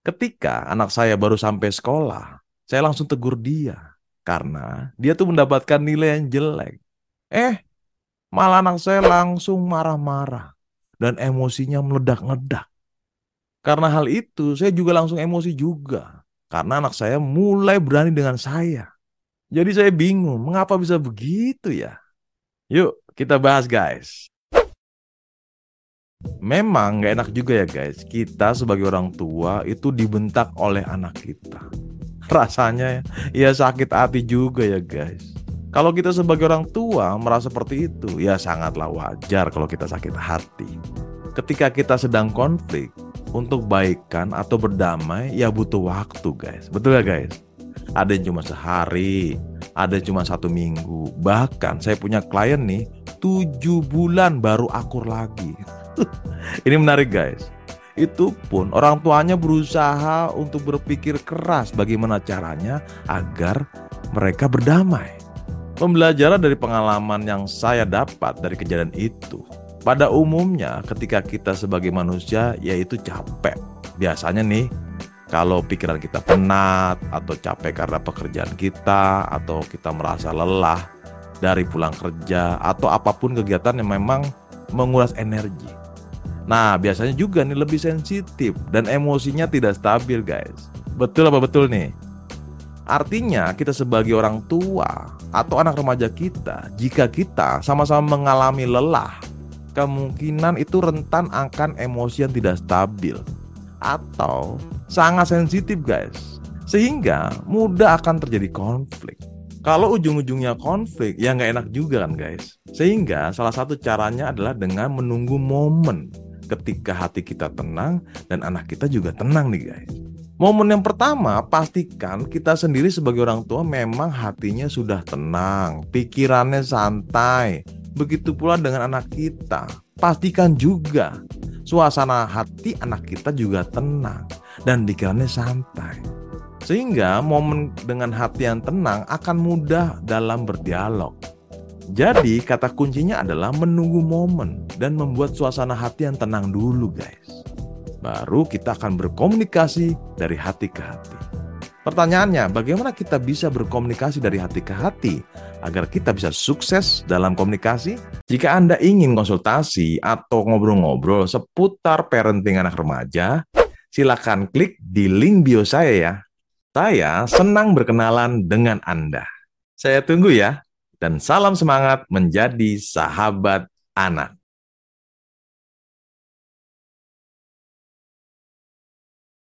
Ketika anak saya baru sampai sekolah, saya langsung tegur dia karena dia tuh mendapatkan nilai yang jelek. Eh, malah anak saya langsung marah-marah dan emosinya meledak-ledak. Karena hal itu, saya juga langsung emosi juga. Karena anak saya mulai berani dengan saya. Jadi saya bingung, mengapa bisa begitu ya? Yuk, kita bahas guys. Memang nggak enak juga ya guys, kita sebagai orang tua itu dibentak oleh anak kita. Rasanya ya sakit hati juga ya guys. Kalau kita sebagai orang tua merasa seperti itu, ya sangatlah wajar kalau kita sakit hati. Ketika kita sedang konflik, untuk baikan atau berdamai ya butuh waktu guys. Betul ya guys? Ada yang cuma sehari, ada yang cuma satu minggu. Bahkan saya punya klien nih, tujuh bulan baru akur lagi. Ini menarik guys. Itu pun orang tuanya berusaha untuk berpikir keras bagaimana caranya agar mereka berdamai. Pembelajaran dari pengalaman yang saya dapat dari kejadian itu. Pada umumnya ketika kita sebagai manusia yaitu capek. Biasanya nih kalau pikiran kita penat atau capek karena pekerjaan kita atau kita merasa lelah dari pulang kerja atau apa pun kegiatan yang memang menguras energi. Nah, biasanya juga nih lebih sensitif dan emosinya tidak stabil, guys. Betul apa betul nih? Artinya, kita sebagai orang tua atau anak remaja kita, jika kita sama-sama mengalami lelah, kemungkinan itu rentan akan emosi yang tidak stabil atau sangat sensitif, guys. Sehingga mudah akan terjadi konflik. Kalau ujung-ujungnya konflik, ya nggak enak juga kan guys. Sehingga salah satu caranya adalah dengan menunggu momen ketika hati kita tenang dan anak kita juga tenang nih guys. Momen yang pertama, pastikan kita sendiri sebagai orang tua memang hatinya sudah tenang, pikirannya santai. Begitu pula dengan anak kita. Pastikan juga suasana hati anak kita juga tenang dan pikirannya santai. Sehingga momen dengan hati yang tenang akan mudah dalam berdialog. Jadi kata kuncinya adalah menunggu momen dan membuat suasana hati yang tenang dulu guys. Baru kita akan berkomunikasi dari hati ke hati. Pertanyaannya, bagaimana kita bisa berkomunikasi dari hati ke hati agar kita bisa sukses dalam komunikasi? Jika Anda ingin konsultasi atau ngobrol-ngobrol seputar parenting anak remaja, silakan klik di link bio saya ya. Saya senang berkenalan dengan Anda. Saya tunggu ya dan salam semangat menjadi sahabat anak.